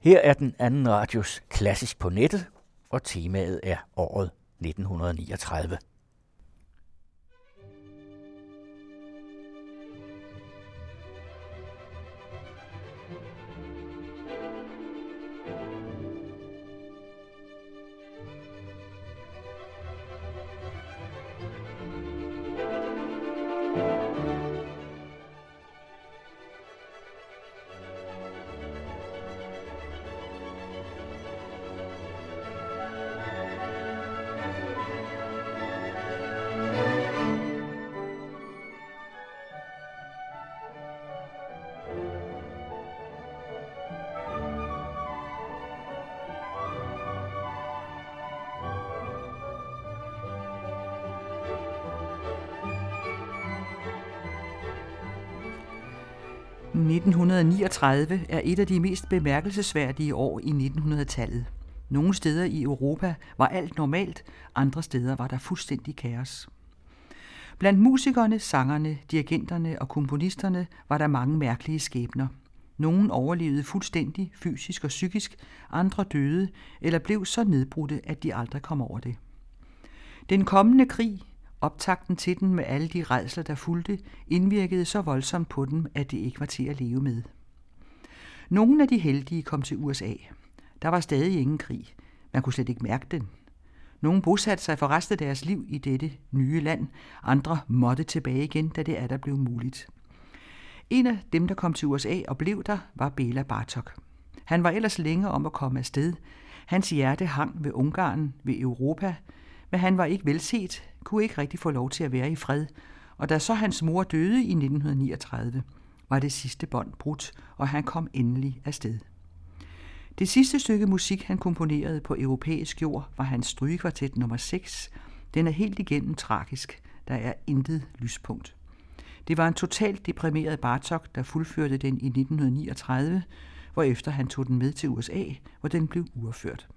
Her er den anden radios Klassisk på nettet, og temaet er året 1939. 1939 er et af de mest bemærkelsesværdige år i 1900-tallet. Nogle steder i Europa var alt normalt, andre steder var der fuldstændig kaos. Blandt musikerne, sangerne, dirigenterne og komponisterne var der mange mærkelige skæbner. Nogle overlevede fuldstændig fysisk og psykisk, andre døde eller blev så nedbrudte, at de aldrig kom over det. Den kommende krig Optakten til den med alle de redsler, der fulgte, indvirkede så voldsomt på dem, at det ikke var til at leve med. Nogle af de heldige kom til USA. Der var stadig ingen krig. Man kunne slet ikke mærke den. Nogle bosatte sig for resten af deres liv i dette nye land. Andre måtte tilbage igen, da det er der blev muligt. En af dem, der kom til USA og blev der, var Bela Bartok. Han var ellers længe om at komme afsted. Hans hjerte hang ved Ungarn, ved Europa, men han var ikke velset, kunne ikke rigtig få lov til at være i fred, og da så hans mor døde i 1939, var det sidste bånd brudt, og han kom endelig afsted. Det sidste stykke musik, han komponerede på europæisk jord, var hans strygekvartet nummer 6. Den er helt igennem tragisk. Der er intet lyspunkt. Det var en totalt deprimeret Bartok, der fuldførte den i 1939, hvorefter han tog den med til USA, hvor den blev uafført.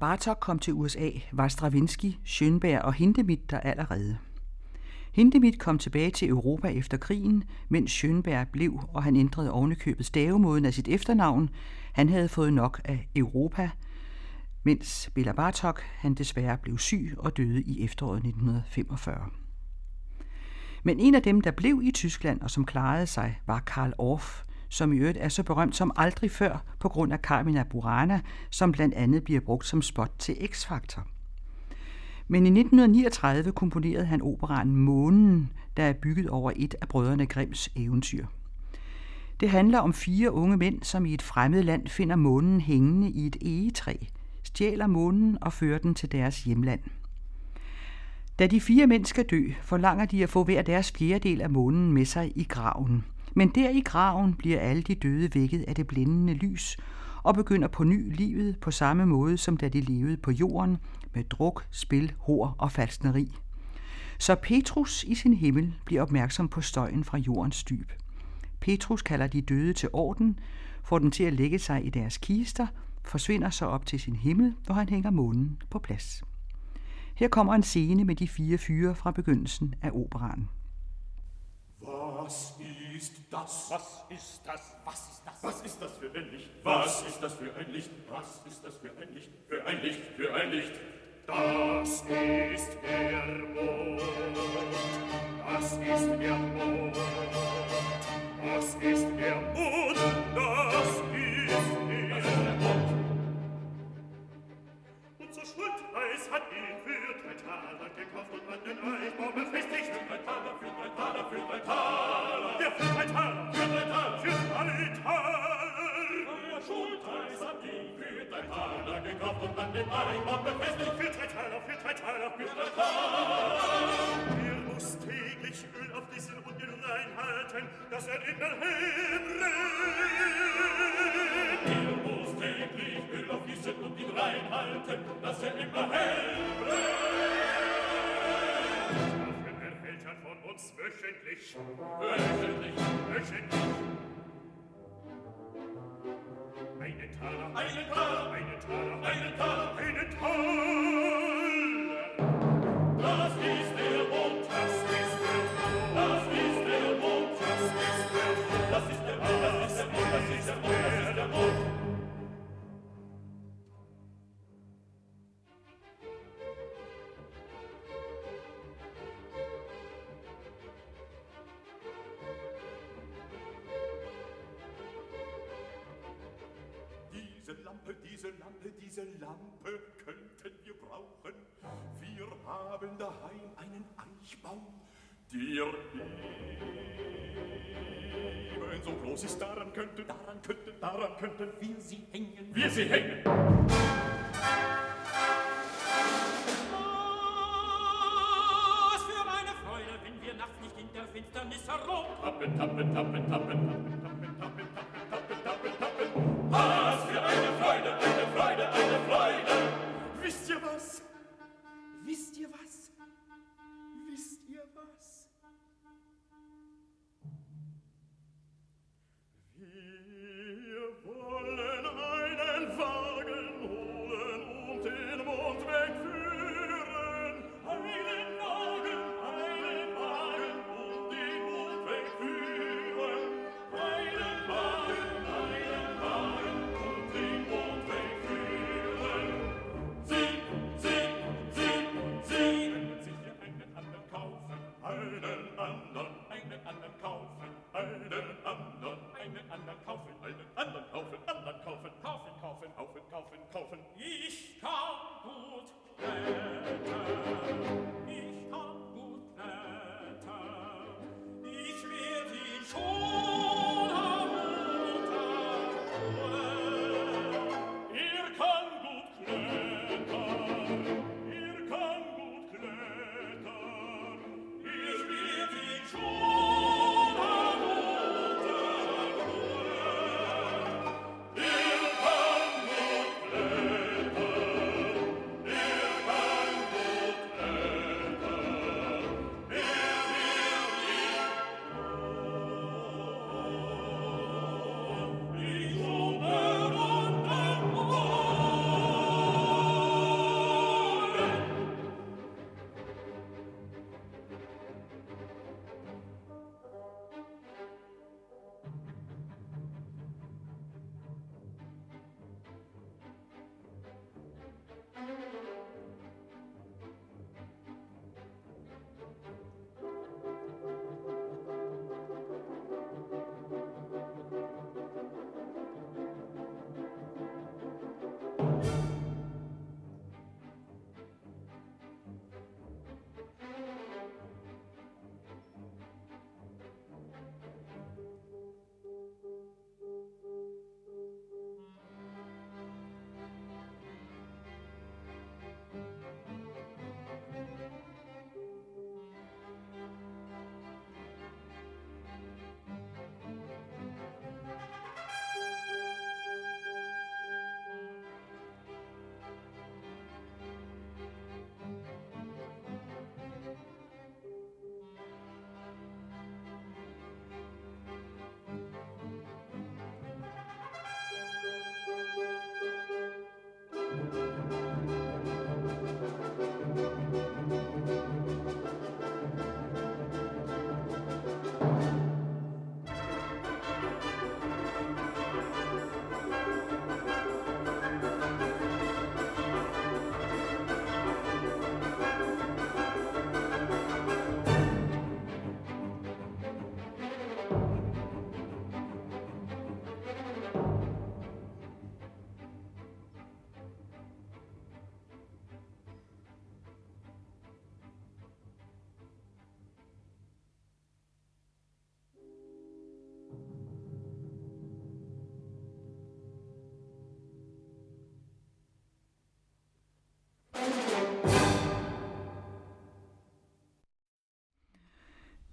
Bartok kom til USA, var Stravinsky, Schönberg og Hindemith der allerede. Hindemith kom tilbage til Europa efter krigen, mens Schönberg blev, og han ændrede ovenikøbet stavemåden af sit efternavn. Han havde fået nok af Europa, mens Bela Bartok han desværre blev syg og døde i efteråret 1945. Men en af dem, der blev i Tyskland og som klarede sig, var Karl Orff, som i øvrigt er så berømt som aldrig før på grund af Carmina Burana, som blandt andet bliver brugt som spot til X-Factor. Men i 1939 komponerede han operaen Månen, der er bygget over et af brødrene Grimms eventyr. Det handler om fire unge mænd, som i et fremmed land finder månen hængende i et egetræ, stjæler månen og fører den til deres hjemland. Da de fire mænd skal dø, forlanger de at få hver deres fjerdedel af månen med sig i graven. Men der i graven bliver alle de døde vækket af det blændende lys og begynder på ny livet på samme måde, som da de levede på jorden, med druk, spil, hår og falskneri. Så Petrus i sin himmel bliver opmærksom på støjen fra jordens dyb. Petrus kalder de døde til orden, får dem til at lægge sig i deres kister, forsvinder så op til sin himmel, hvor han hænger månen på plads. Her kommer en scene med de fire fyre fra begyndelsen af operaen. Was ist das? Was ist das? Was ist das? Was ist das für ein Licht? Was ist das für ein Licht? Was ist das für ein Licht? Für ein Licht, für ein Licht. Das ist der Mond. Das ist der Mond. Das ist der Mond. Das drei Taler gekauft und an dem Eimer befestigt. Für drei Taler, für drei Taler, für drei Taler. Wir muss täglich Öl auf diesen und den Rhein halten, dass er in der Hellen brennt. Wir muss täglich Öl auf diesen und den Rhein halten, dass er immer hell brennt. Dafür erhält er von uns wöchentlich, wöchentlich, wöchentlich. Eine Taler, eine Taler, eine Taler, eine Taler, eine Taler. Eichbaum, der ebenso groß ist. Daran könnten, daran könnten, daran könnten wir sie hängen. Wir sie hängen. Was für eine Freude, wenn wir nachts nicht in der Finsternis herum. Tappen, tappen, tappen, tappen,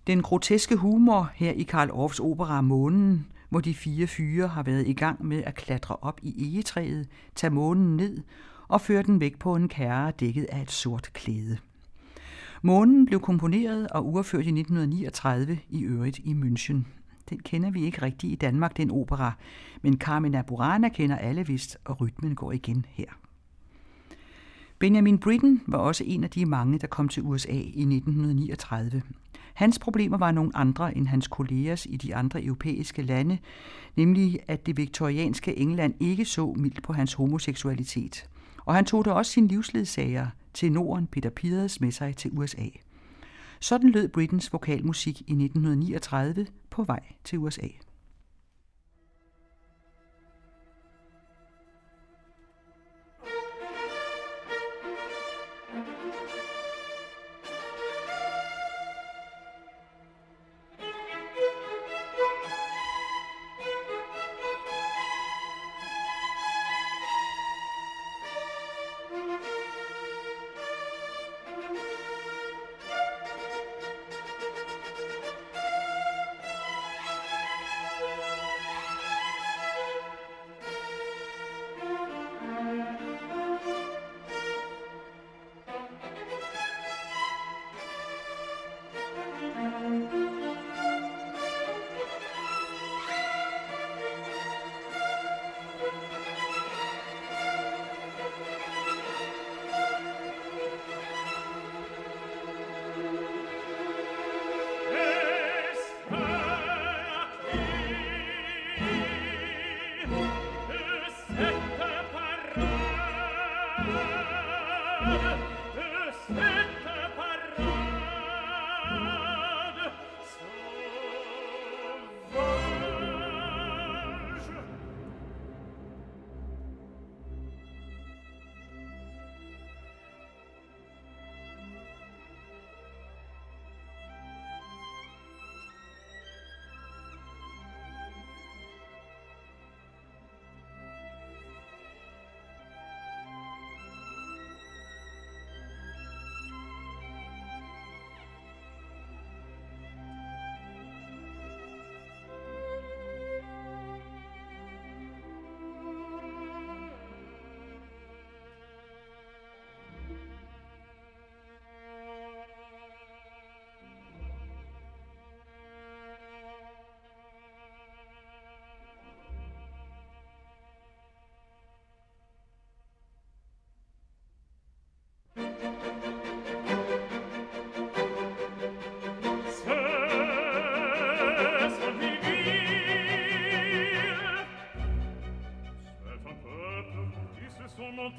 Den groteske humor her i Karl Orffs opera Månen, hvor de fire fyre har været i gang med at klatre op i egetræet, tage månen ned og føre den væk på en kærre dækket af et sort klæde. Månen blev komponeret og uafført i 1939 i øvrigt i München. Den kender vi ikke rigtigt i Danmark, den opera, men Carmina Burana kender alle vist, og rytmen går igen her. Benjamin Britten var også en af de mange, der kom til USA i 1939. Hans problemer var nogle andre end hans kollegers i de andre europæiske lande, nemlig at det viktorianske England ikke så mildt på hans homoseksualitet. Og han tog da også sin livsledsager, til Norden Peter Pires med sig til USA. Sådan lød Britens vokalmusik i 1939 på vej til USA.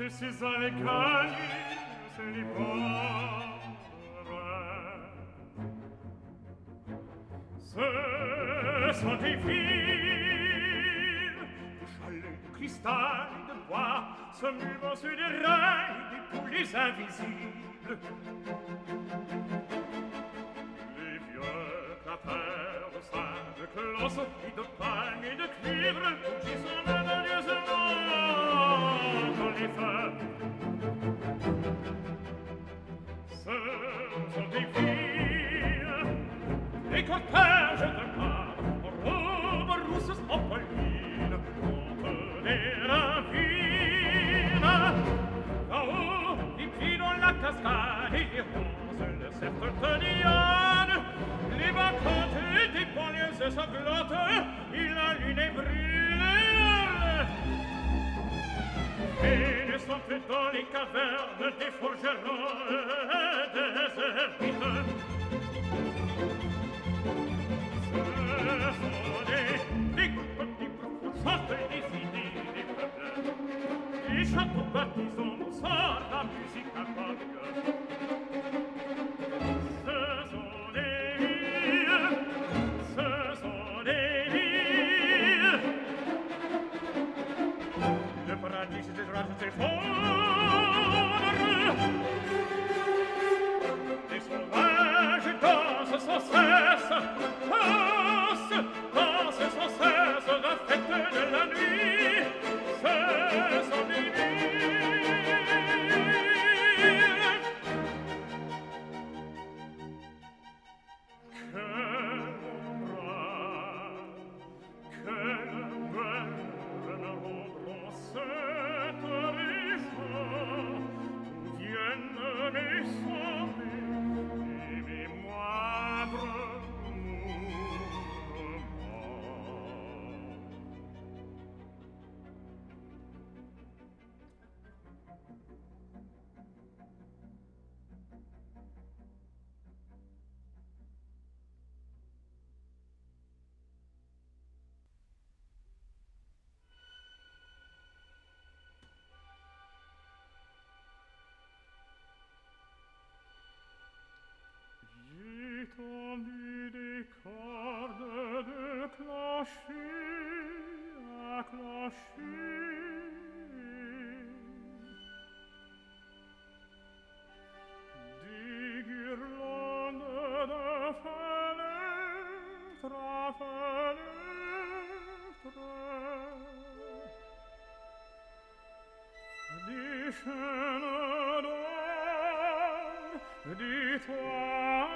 Versersi alle cagli se li porre. Ce sont des fils, de chalets de cristal de bois, se muvent sur des rails des poulets invisibles. Les vieux clapeurs au sein de closse et de palme et de cuivre qui sont les femmes Ce sont des filles Des cortèges de pas Robes rousses en polline Toutes les ravines Là-haut, ils filent la cascade Et rosent le Les bacchantes des banlieues sanglantes Il la lune est les cavernes des forgerons et des ermites. Ce sont des, des groupes, des groupes, chantent des idées, des peuples. Les chapeaux partisans, sort la musique à schöne Dorn, die tua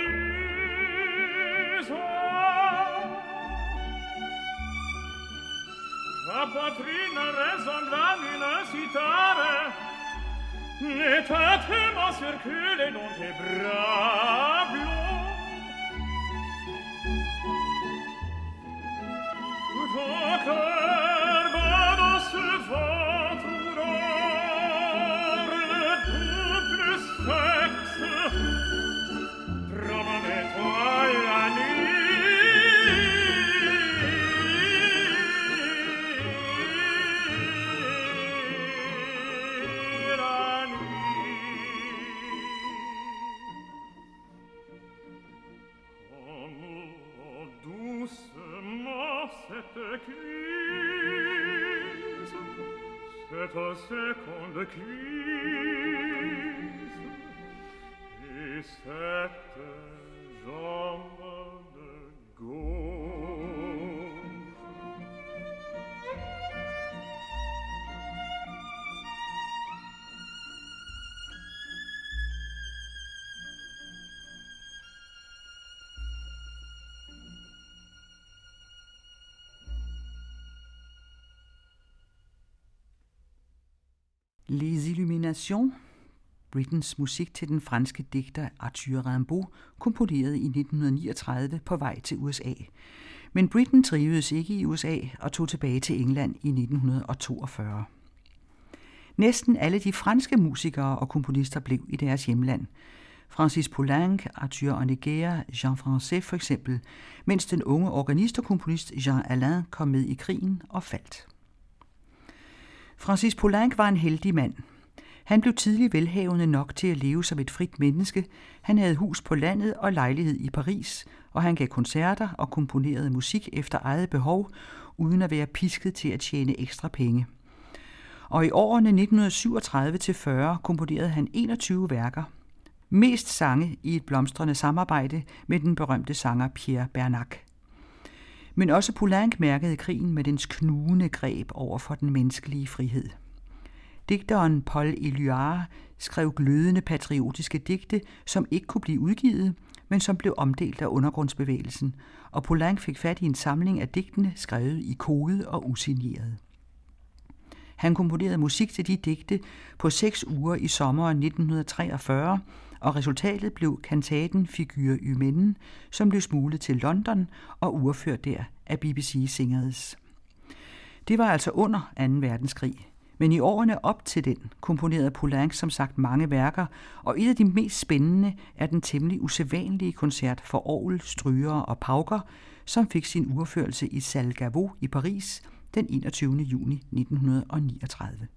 militare ne tate ma circule non te brablo Voca Les Illuminations, Britens musik til den franske digter Arthur Rimbaud, komponeret i 1939 på vej til USA. Men Britten trivedes ikke i USA og tog tilbage til England i 1942. Næsten alle de franske musikere og komponister blev i deres hjemland. Francis Poulenc, Arthur Honegger, Jean Francais for eksempel, mens den unge organist og komponist Jean Alain kom med i krigen og faldt. Francis Poulenc var en heldig mand. Han blev tidlig velhavende nok til at leve som et frit menneske. Han havde hus på landet og lejlighed i Paris, og han gav koncerter og komponerede musik efter eget behov, uden at være pisket til at tjene ekstra penge. Og i årene 1937-40 komponerede han 21 værker. Mest sange i et blomstrende samarbejde med den berømte sanger Pierre Bernac. Men også Poulenc mærkede krigen med dens knugende greb over for den menneskelige frihed. Digteren Paul Éluard skrev glødende patriotiske digte, som ikke kunne blive udgivet, men som blev omdelt af undergrundsbevægelsen, og Poulenc fik fat i en samling af digtene skrevet i kode og usigneret. Han komponerede musik til de digte på seks uger i sommeren 1943, og resultatet blev kantaten Figur Ymenden, som blev smuglet til London og urført der af BBC Singers. Det var altså under 2. verdenskrig, men i årene op til den komponerede Poulenc som sagt mange værker, og et af de mest spændende er den temmelig usædvanlige koncert for orgel, stryger og pauker, som fik sin urførelse i Salle Gaveau i Paris den 21. juni 1939.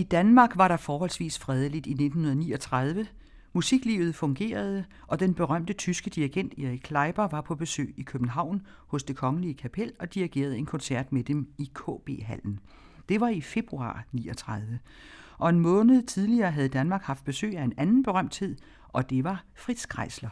I Danmark var der forholdsvis fredeligt i 1939. Musiklivet fungerede, og den berømte tyske dirigent Erik Kleiber var på besøg i København hos det kongelige kapel og dirigerede en koncert med dem i KB-hallen. Det var i februar 39. Og en måned tidligere havde Danmark haft besøg af en anden berømthed, og det var Fritz Kreisler.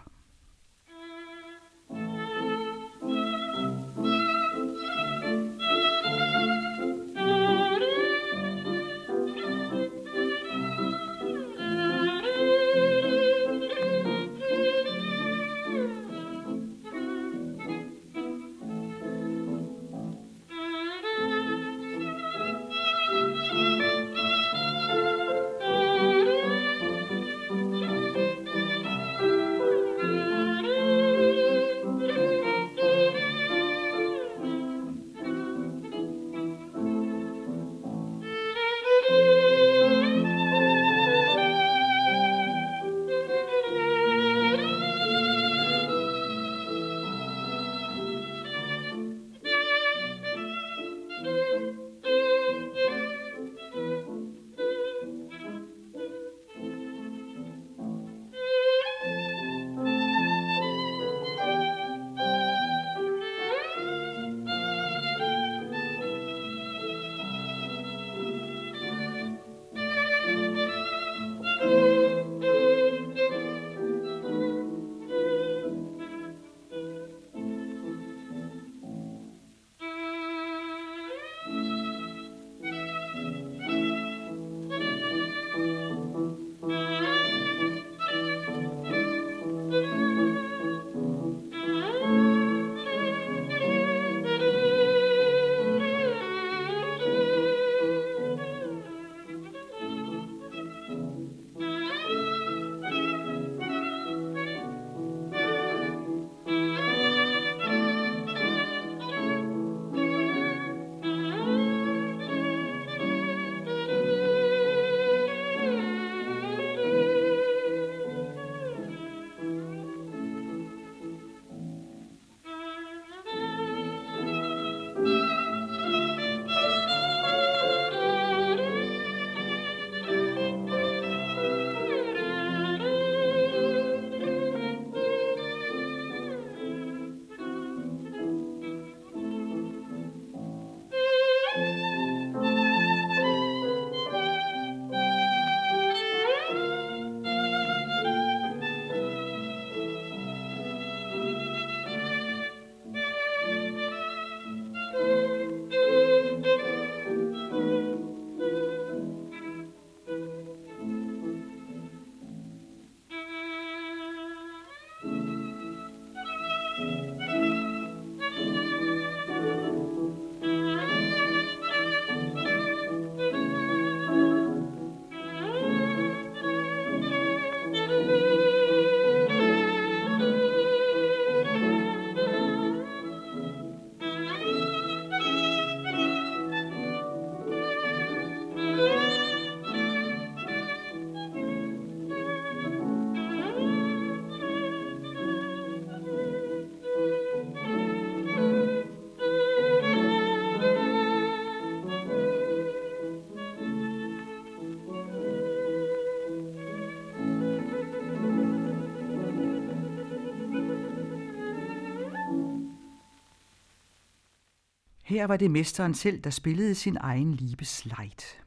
Her var det mesteren selv, der spillede sin egen Liebesleit.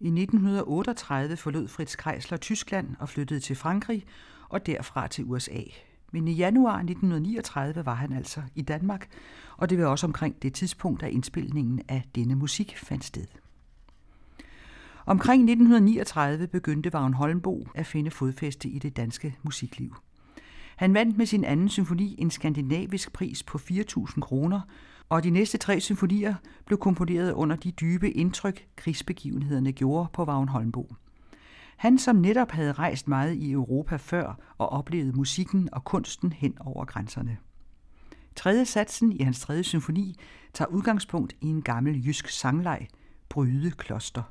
I 1938 forlod Fritz Kreisler Tyskland og flyttede til Frankrig og derfra til USA. Men i januar 1939 var han altså i Danmark, og det var også omkring det tidspunkt, da indspilningen af denne musik fandt sted. Omkring 1939 begyndte Vagn Holmbo at finde fodfæste i det danske musikliv. Han vandt med sin anden symfoni en skandinavisk pris på 4.000 kroner, og de næste tre symfonier blev komponeret under de dybe indtryk, krigsbegivenhederne gjorde på Vagn Holmbo. Han, som netop havde rejst meget i Europa før og oplevet musikken og kunsten hen over grænserne. Tredje satsen i hans tredje symfoni tager udgangspunkt i en gammel jysk sangleg, Bryde Kloster.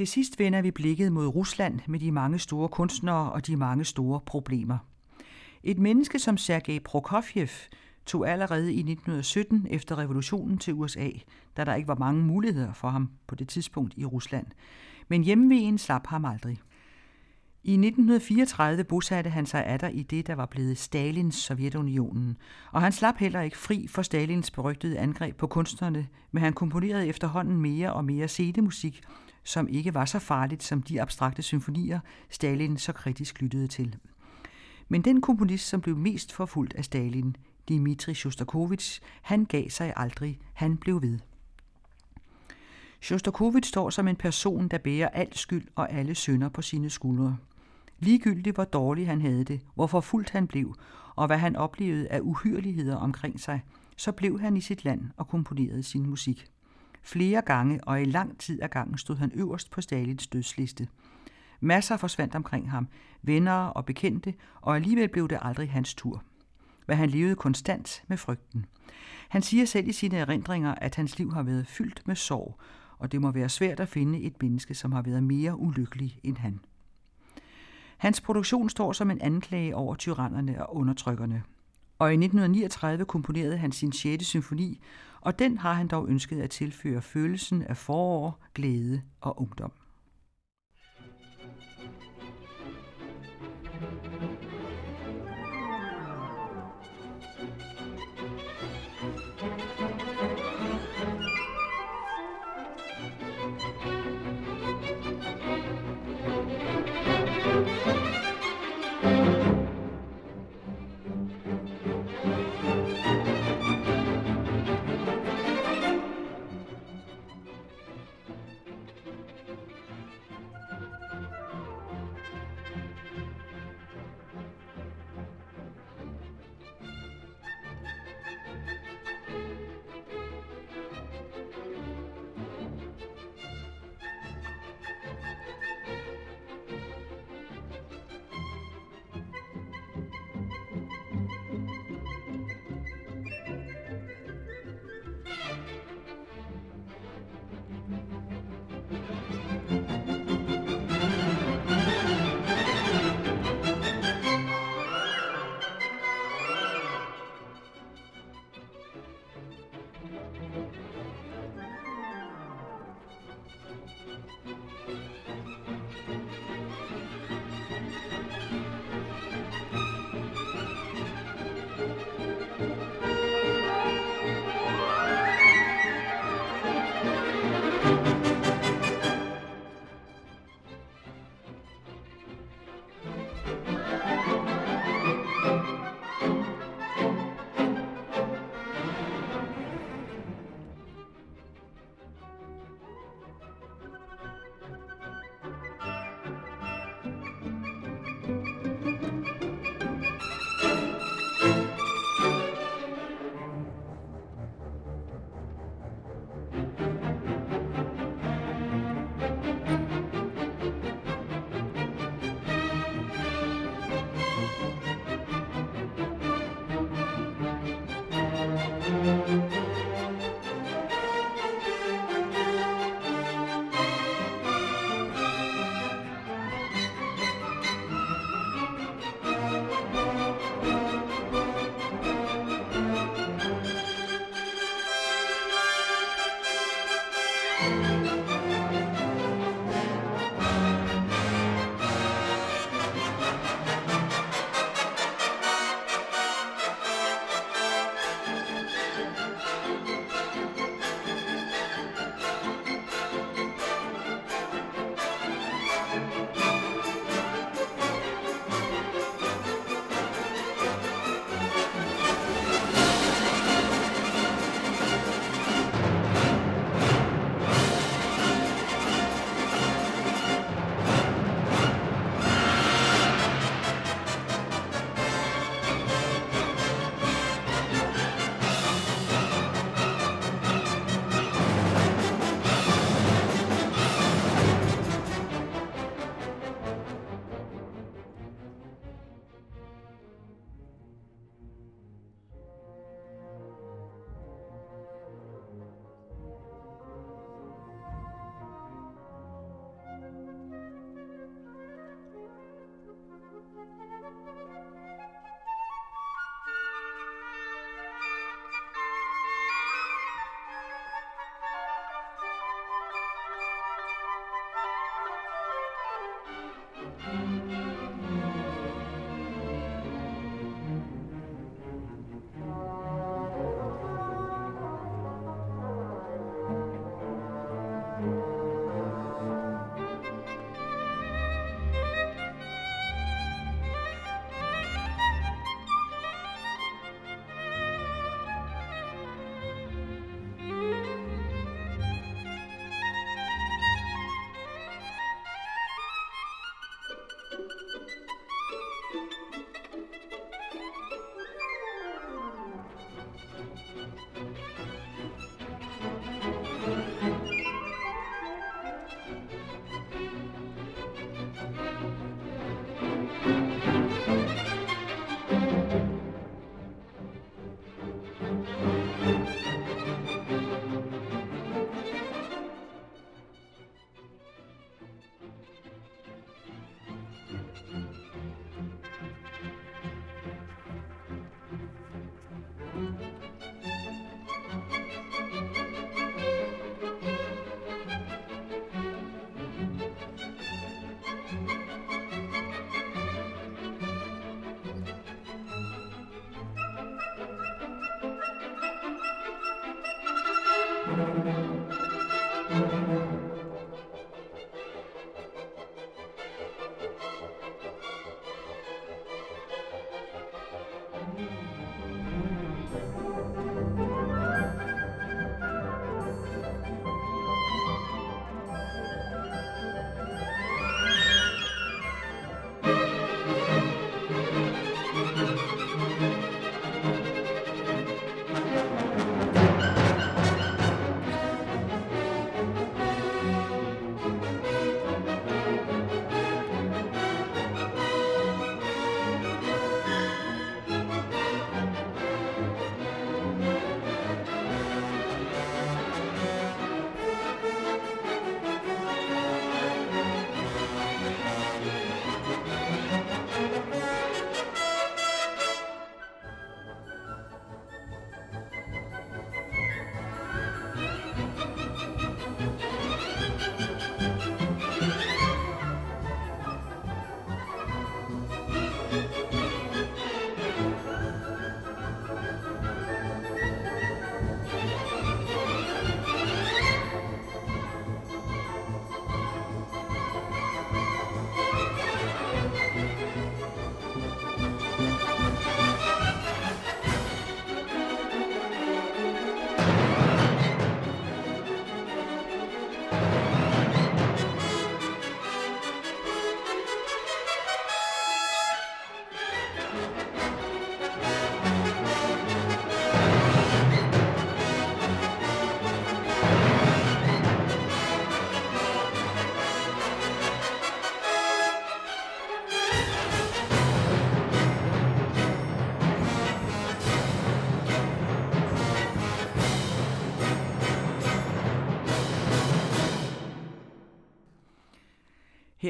Til sidst vender vi blikket mod Rusland med de mange store kunstnere og de mange store problemer. Et menneske som Sergej Prokofjev tog allerede i 1917 efter revolutionen til USA, da der ikke var mange muligheder for ham på det tidspunkt i Rusland. Men hjemvejen slap ham aldrig. I 1934 bosatte han sig atter i det, der var blevet Stalins Sovjetunionen, og han slap heller ikke fri for Stalins berygtede angreb på kunstnerne, men han komponerede efterhånden mere og mere scenemusik, som ikke var så farligt som de abstrakte symfonier, Stalin så kritisk lyttede til. Men den komponist, som blev mest forfulgt af Stalin, Dmitri Shostakovich, han gav sig aldrig, han blev ved. Shostakovich står som en person, der bærer al skyld og alle synder på sine skuldre. Ligegyldigt hvor dårlig han havde det, hvor forfulgt han blev, og hvad han oplevede af uhyreligheder omkring sig, så blev han i sit land og komponerede sin musik. Flere gange og i lang tid af gangen stod han øverst på Stalins dødsliste. Masser forsvandt omkring ham, venner og bekendte, og alligevel blev det aldrig hans tur. Men han levede konstant med frygten. Han siger selv i sine erindringer, at hans liv har været fyldt med sorg, og det må være svært at finde et menneske, som har været mere ulykkelig end han. Hans produktion står som en anklage over tyrannerne og undertrykkerne. Og i 1939 komponerede han sin 6. symfoni, og den har han dog ønsket at tilføre følelsen af forår, glæde og ungdom.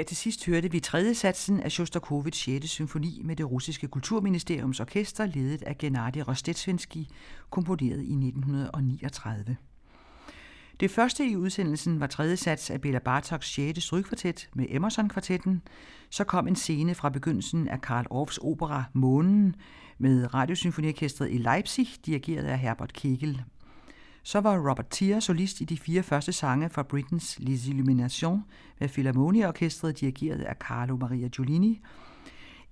Her til sidst hørte vi tredje satsen af Shostakovich 6. symfoni med det russiske kulturministeriums orkester, ledet af Gennady Rostetsvensky, komponeret i 1939. Det første i udsendelsen var tredje sats af Bela Bartoks 6. strygkvartet med Emerson-kvartetten. Så kom en scene fra begyndelsen af Karl Orffs opera Månen med Radiosymfoniorkestret i Leipzig, dirigeret af Herbert Kegel så var Robert Tier solist i de fire første sange fra Britains Les Illuminations med Philharmonieorkestret dirigeret af Carlo Maria Giulini.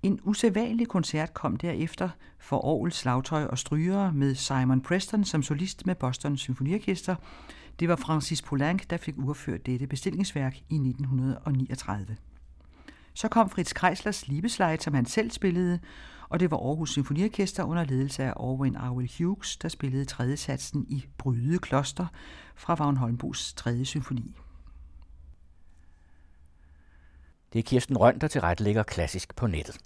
En usædvanlig koncert kom derefter for Aarhus slagtøj og strygere med Simon Preston som solist med Boston Symfoniorkester. Det var Francis Poulenc, der fik udført dette bestillingsværk i 1939. Så kom Fritz Kreislers Liebesleit, som han selv spillede, og det var Aarhus Symfoniorkester under ledelse af Orwin Arwell Hughes, der spillede tredje satsen i Bryde Kloster fra Vagn Holmbos tredje symfoni. Det er Kirsten Røn, der tilrettelægger klassisk på nettet.